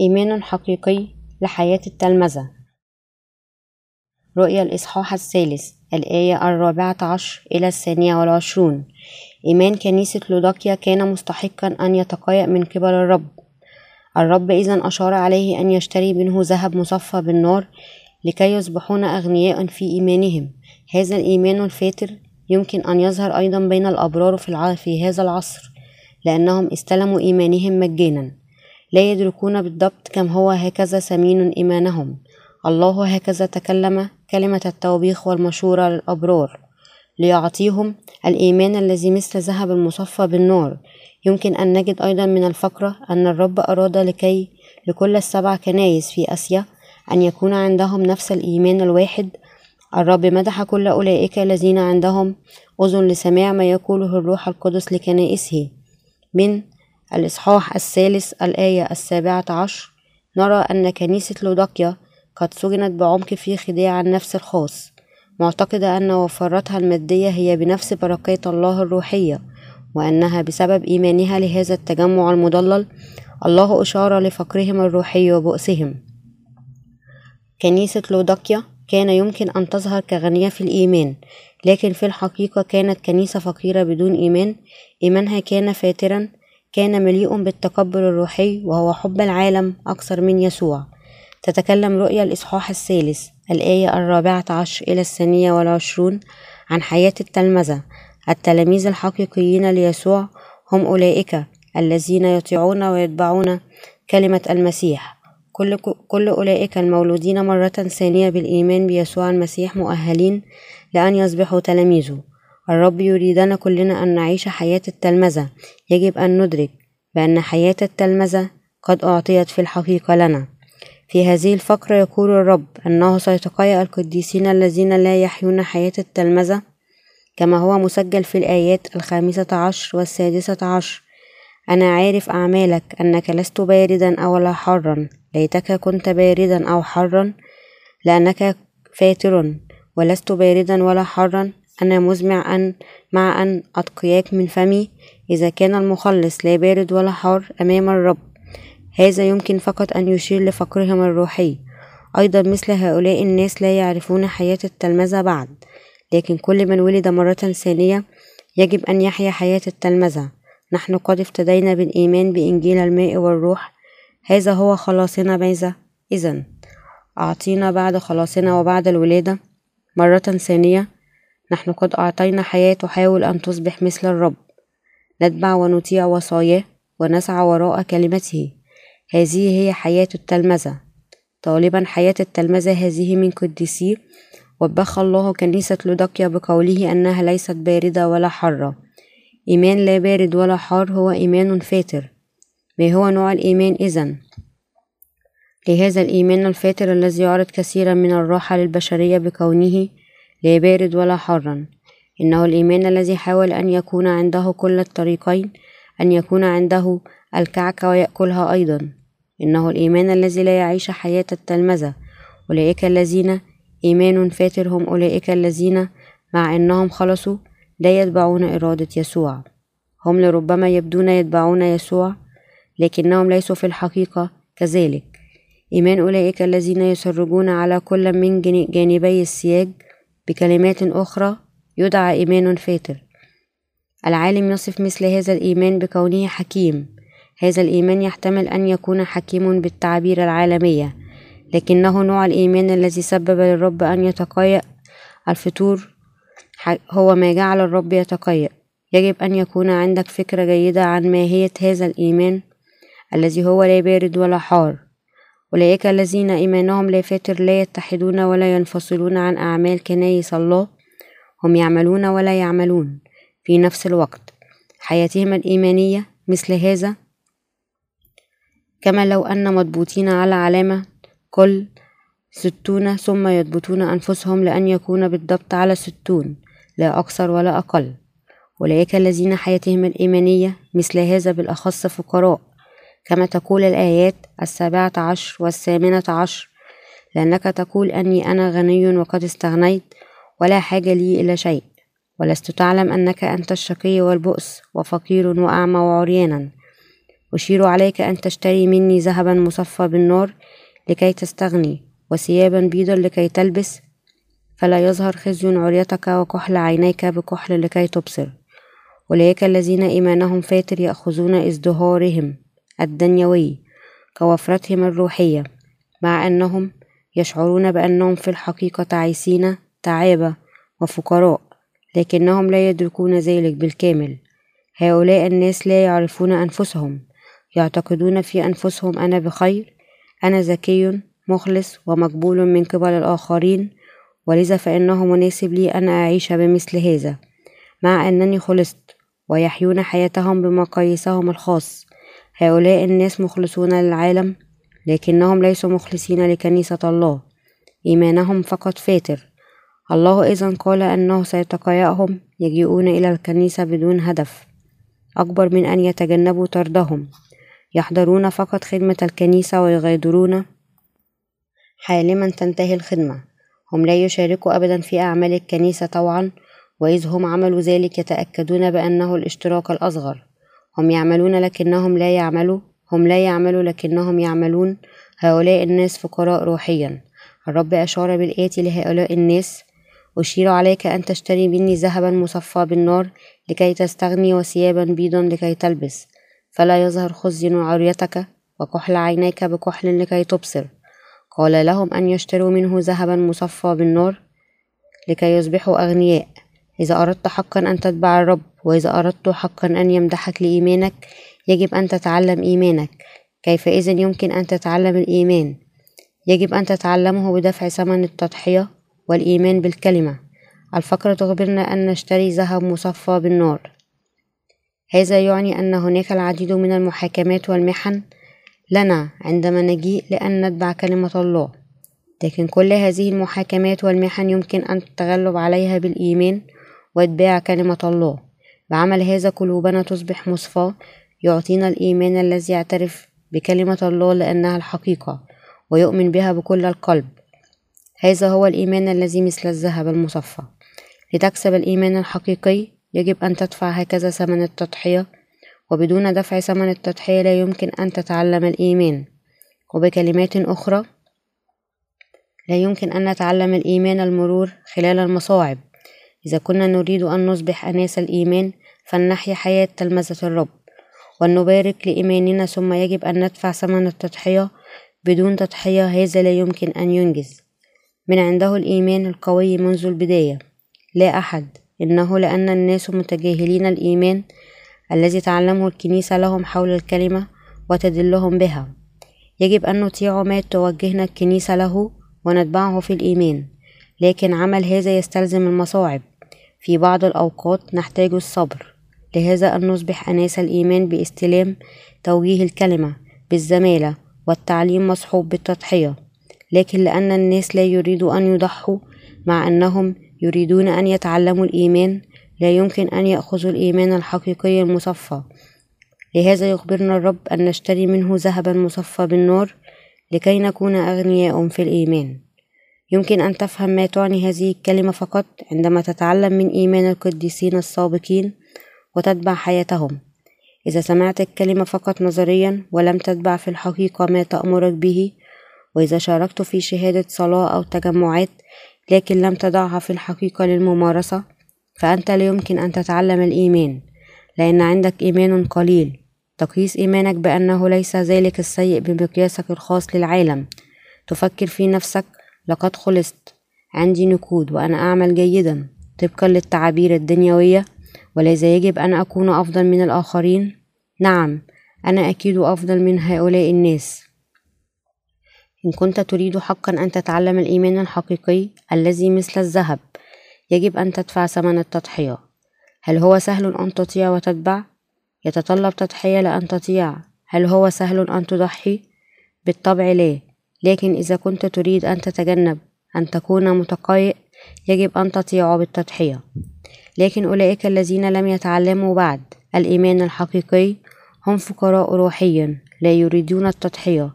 إيمان حقيقي لحياة التلمذة. رؤيا الإصحاح الثالث الآية الرابعة عشر إلى الثانية والعشرون. إيمان كنيسة لوداكيا كان مستحقا أن يتقيأ من قبل الرب. الرب إذا أشار عليه أن يشتري منه ذهب مصفى بالنار لكي يصبحون أغنياء في إيمانهم. هذا الإيمان الفاتر يمكن أن يظهر أيضا بين الأبرار في, هذا العصر لأنهم استلموا إيمانهم مجانا. لا يدركون بالضبط كم هو هكذا ثمين إيمانهم. الله هكذا تكلم كلمة التوبيخ والمشورة للأبرار ليعطيهم الإيمان الذي مثل ذهب المصفى بالنار. يمكن أن نجد أيضا من الفقرة أن الرب أراد لكي لكل السبع كنايس في آسيا أن يكون عندهم نفس الإيمان الواحد. الرب مدح كل أولئك الذين عندهم أذن لسماع ما يقوله الروح القدس لكنائسه. من الإصحاح الثالث الآية السابعة عشر. نرى أن كنيسة لودقيا قد سجنت بعمق في خداع النفس الخاص. معتقدة أن وفرتها المادية هي بنفس بركات الله الروحية وأنها بسبب إيمانها لهذا التجمع المضلل الله أشار لفقرهم الروحي وبؤسهم. كنيسة لودقيا كان يمكن أن تظهر كغنية في الإيمان لكن في الحقيقة كانت كنيسة فقيرة بدون إيمان. إيمانها كان فاترا كان مليء بالتكبر الروحي وهو حب العالم أكثر من يسوع. تتكلم رؤيا الإصحاح الثالث الآية الرابعة عشر إلى الثانية والعشرون عن حياة التلمذة. التلاميذ الحقيقيين ليسوع هم أولئك الذين يطيعون ويتبعون كلمة المسيح. كل, كل أولئك المولودين مرة ثانية بالإيمان بيسوع المسيح مؤهلين لأن يصبحوا تلاميذه. الرب يريدنا كلنا أن نعيش حياة التلمذة. يجب أن ندرك بأن حياة التلمذة قد أعطيت في الحقيقة لنا. في هذه الفقرة يقول الرب أنه سيتقيأ القديسين الذين لا يحيون حياة التلمذة كما هو مسجل في الآيات الخامسة عشر والسادسة عشر. أنا عارف أعمالك أنك لست باردا أو لا حارا ليتك كنت باردا أو حارا لأنك فاتر ولست باردا ولا حارا أنا مزمع أن مع أن أتقياك من فمي إذا كان المخلص لا بارد ولا حار أمام الرب. هذا يمكن فقط أن يشير لفقرهم الروحي. أيضا مثل هؤلاء الناس لا يعرفون حياة التلمذة بعد لكن كل من ولد مرة ثانية يجب أن يحيا حياة التلمذة. نحن قد افتدينا بالإيمان بإنجيل الماء والروح. هذا هو خلاصنا ماذا إذا أعطينا بعد خلاصنا وبعد الولادة مرة ثانية. نحن قد أعطينا حياة تحاول أن تصبح مثل الرب. نتبع ونطيع وصاياه ونسعى وراء كلمته. هذه هي حياة التلمذة. طالبا حياة التلمذة هذه من قديسيه وبخ الله كنيسة لودقيا بقوله أنها ليست باردة ولا حارة. إيمان لا بارد ولا حار هو إيمان فاتر. ما هو نوع الإيمان إذن؟ لهذا الإيمان الفاتر الذي يعرض كثيرا من الراحة للبشرية بكونه لا بارد ولا حارا إنه الإيمان الذي حاول أن يكون عنده كل الطريقين أن يكون عنده الكعكة ويأكلها أيضا. إنه الإيمان الذي لا يعيش حياة التلمذة. أولئك الذين إيمان فاتر هم أولئك الذين مع أنهم خلصوا لا يتبعون إرادة يسوع. هم لربما يبدون يتبعون يسوع لكنهم ليسوا في الحقيقة كذلك. إيمان أولئك الذين يسرجون على كل من جانبي السياج بكلمات أخرى يدعى إيمان فاتر. العالم يصف مثل هذا الإيمان بكونه حكيم. هذا الإيمان يحتمل أن يكون حكيم بالتعبير العالمية لكنه نوع الإيمان الذي سبب للرب أن يتقيأ الفطور هو ما جعل الرب يتقيأ. يجب أن يكون عندك فكرة جيدة عن ماهية هذا الإيمان الذي هو لا بارد ولا حار. أولئك الذين إيمانهم لا فاتر لا يتحدون ولا ينفصلون عن أعمال كنايس الله. هم يعملون ولا يعملون في نفس الوقت. حياتهم الإيمانية مثل هذا. كما لو أن مضبوطين على علامة كل ستون ثم يضبطون أنفسهم لأن يكون بالضبط على ستون لا أكثر ولا أقل. أولئك الذين حياتهم الإيمانية مثل هذا بالأخص فقراء. كما تقول الآيات السابعة عشر والثامنة عشر لأنك تقول أني أنا غني وقد استغنيت ولا حاجة لي إلى شيء ولست تعلم أنك أنت الشقي والبؤس وفقير وأعمى وعريانا. أشير عليك أن تشتري مني ذهبا مصفى بالنار لكي تستغني وثيابا بيضا لكي تلبس فلا يظهر خزي عريتك وكحل عينيك بكحل لكي تبصر. أولئك الذين إيمانهم فاتر يأخذون إزدهارهم. الدنيوي كوفرتهم الروحية مع أنهم يشعرون بأنهم في الحقيقة تعيسين تعابة وفقراء لكنهم لا يدركون ذلك بالكامل. هؤلاء الناس لا يعرفون أنفسهم يعتقدون في أنفسهم أنا بخير أنا ذكي مخلص ومقبول من قبل الآخرين ولذا فإنه مناسب لي أن أعيش بمثل هذا مع أنني خلصت ويحيون حياتهم بمقاييسهم الخاص. هؤلاء الناس مخلصون للعالم لكنهم ليسوا مخلصين لكنيسة الله. إيمانهم فقط فاتر. الله إذا قال أنه سيتقيأهم يجيئون إلى الكنيسة بدون هدف. أكبر من أن يتجنبوا طردهم. يحضرون فقط خدمة الكنيسة ويغادرون. حالما تنتهي الخدمة. هم لا يشاركوا أبدا في أعمال الكنيسة طوعا وإذ هم عملوا ذلك يتأكدون بأنه الاشتراك الأصغر. هم يعملون لكنهم لا يعملوا هم لا يعملوا لكنهم يعملون. هؤلاء الناس فقراء روحيا. الرب أشار بالآتي لهؤلاء الناس أشير عليك أن تشتري مني ذهبا مصفى بالنار لكي تستغني وثيابا بيضا لكي تلبس فلا يظهر خزي عريتك وكحل عينيك بكحل لكي تبصر. قال لهم أن يشتروا منه ذهبا مصفى بالنار لكي يصبحوا أغنياء. إذا أردت حقا أن تتبع الرب وإذا أردت حقا أن يمدحك لإيمانك يجب أن تتعلم إيمانك. كيف إذا يمكن أن تتعلم الإيمان؟ يجب أن تتعلمه بدفع ثمن التضحية والإيمان بالكلمة. الفقرة تخبرنا أن نشتري ذهب مصفى بالنار. هذا يعني أن هناك العديد من المحاكمات والمحن لنا عندما نجيء لأن نتبع كلمة الله. لكن كل هذه المحاكمات والمحن يمكن أن التغلب عليها بالإيمان وإتباع كلمة الله. بعمل هذا قلوبنا تصبح مصفاة يعطينا الإيمان الذي يعترف بكلمة الله لأنها الحقيقة ويؤمن بها بكل القلب. هذا هو الإيمان الذي مثل الذهب المصفى. لتكسب الإيمان الحقيقي يجب أن تدفع هكذا ثمن التضحية وبدون دفع ثمن التضحية لا يمكن أن تتعلم الإيمان. وبكلمات أخرى لا يمكن أن نتعلم الإيمان المرور خلال المصاعب. إذا كنا نريد أن نصبح أناس الإيمان فلنحيا حياة تلمذة الرب ولنبارك لإيماننا ثم يجب أن ندفع ثمن التضحية. بدون تضحية هذا لا يمكن أن ينجز. من عنده الإيمان القوي منذ البداية. لا أحد. إنه لأن الناس متجاهلين الإيمان الذي تعلمه الكنيسة لهم حول الكلمة وتدلهم بها. يجب أن نطيع ما توجهنا الكنيسة له ونتبعه في الإيمان. لكن عمل هذا يستلزم المصاعب. في بعض الأوقات نحتاج الصبر لهذا أن نصبح أناس الإيمان باستلام توجيه الكلمة بالزمالة والتعليم مصحوب بالتضحية لكن لأن الناس لا يريدوا أن يضحوا مع أنهم يريدون أن يتعلموا الإيمان لا يمكن أن يأخذوا الإيمان الحقيقي المصفى. لهذا يخبرنا الرب أن نشتري منه ذهبا مصفى بالنار لكي نكون أغنياء في الإيمان. يمكن أن تفهم ما تعني هذه الكلمة فقط عندما تتعلم من إيمان القديسين السابقين وتتبع حياتهم. إذا سمعت الكلمة فقط نظريا ولم تتبع في الحقيقة ما تأمرك به وإذا شاركت في شهادة صلاة أو تجمعات لكن لم تضعها في الحقيقة للممارسة فأنت لا يمكن أن تتعلم الإيمان لأن عندك إيمان قليل. تقيس إيمانك بأنه ليس ذلك السيء بمقياسك الخاص للعالم. تفكر في نفسك لقد خلصت. عندي نقود وأنا أعمل جيدا. طبقا للتعابير الدنيوية. ولذا يجب أن أكون أفضل من الآخرين؟ نعم أنا أكيد أفضل من هؤلاء الناس. إن كنت تريد حقا أن تتعلم الإيمان الحقيقي الذي مثل الذهب يجب أن تدفع ثمن التضحية. هل هو سهل أن تطيع وتتبع؟ يتطلب تضحية لأن تطيع. هل هو سهل أن تضحي؟ بالطبع لا. لكن إذا كنت تريد أن تتجنب أن تكون متقيئ يجب أن تطيع بالتضحية. لكن أولئك الذين لم يتعلموا بعد الإيمان الحقيقي هم فقراء روحيا لا يريدون التضحية.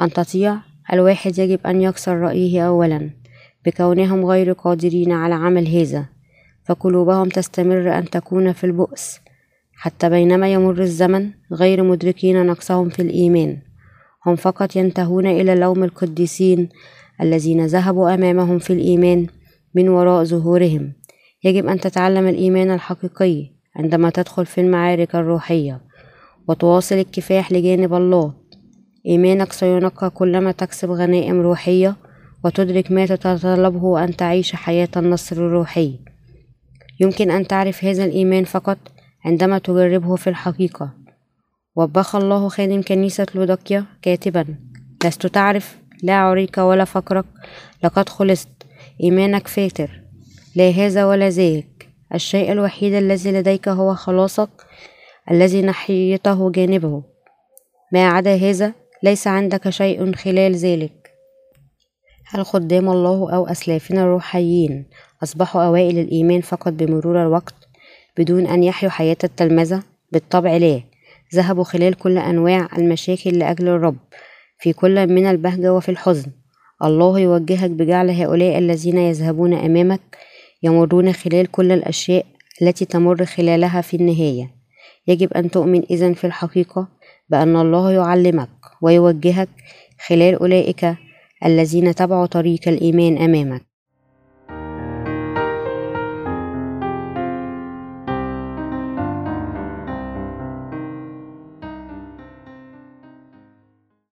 أن تطيع الواحد يجب أن يكسر رأيه أولا بكونهم غير قادرين على عمل هذا فقلوبهم تستمر أن تكون في البؤس. حتى بينما يمر الزمن غير مدركين نقصهم في الإيمان. هم فقط ينتهون إلى لوم القديسين الذين ذهبوا أمامهم في الإيمان من وراء ظهورهم. يجب أن تتعلم الإيمان الحقيقي عندما تدخل في المعارك الروحية وتواصل الكفاح لجانب الله. إيمانك سينقى كلما تكسب غنائم روحية وتدرك ما تتطلبه أن تعيش حياة النصر الروحي. يمكن أن تعرف هذا الإيمان فقط عندما تجربه في الحقيقة. وبخ الله خادم كنيسة لودكيا كاتبا لست تعرف لا عريك ولا فقرك لقد خلصت إيمانك فاتر لا هذا ولا ذاك الشيء الوحيد الذي لديك هو خلاصك الذي نحيته جانبه ما عدا هذا ليس عندك شيء خلال ذلك هل خدام الله أو أسلافنا الروحيين أصبحوا أوائل الإيمان فقط بمرور الوقت بدون أن يحيوا حياة التلمذة؟ بالطبع لا ذهبوا خلال كل أنواع المشاكل لأجل الرب. في كل من البهجة وفي الحزن. الله يوجهك بجعل هؤلاء الذين يذهبون أمامك يمرون خلال كل الأشياء التي تمر خلالها في النهاية. يجب أن تؤمن إذن في الحقيقة بأن الله يعلمك ويوجهك خلال أولئك الذين تبعوا طريق الإيمان أمامك.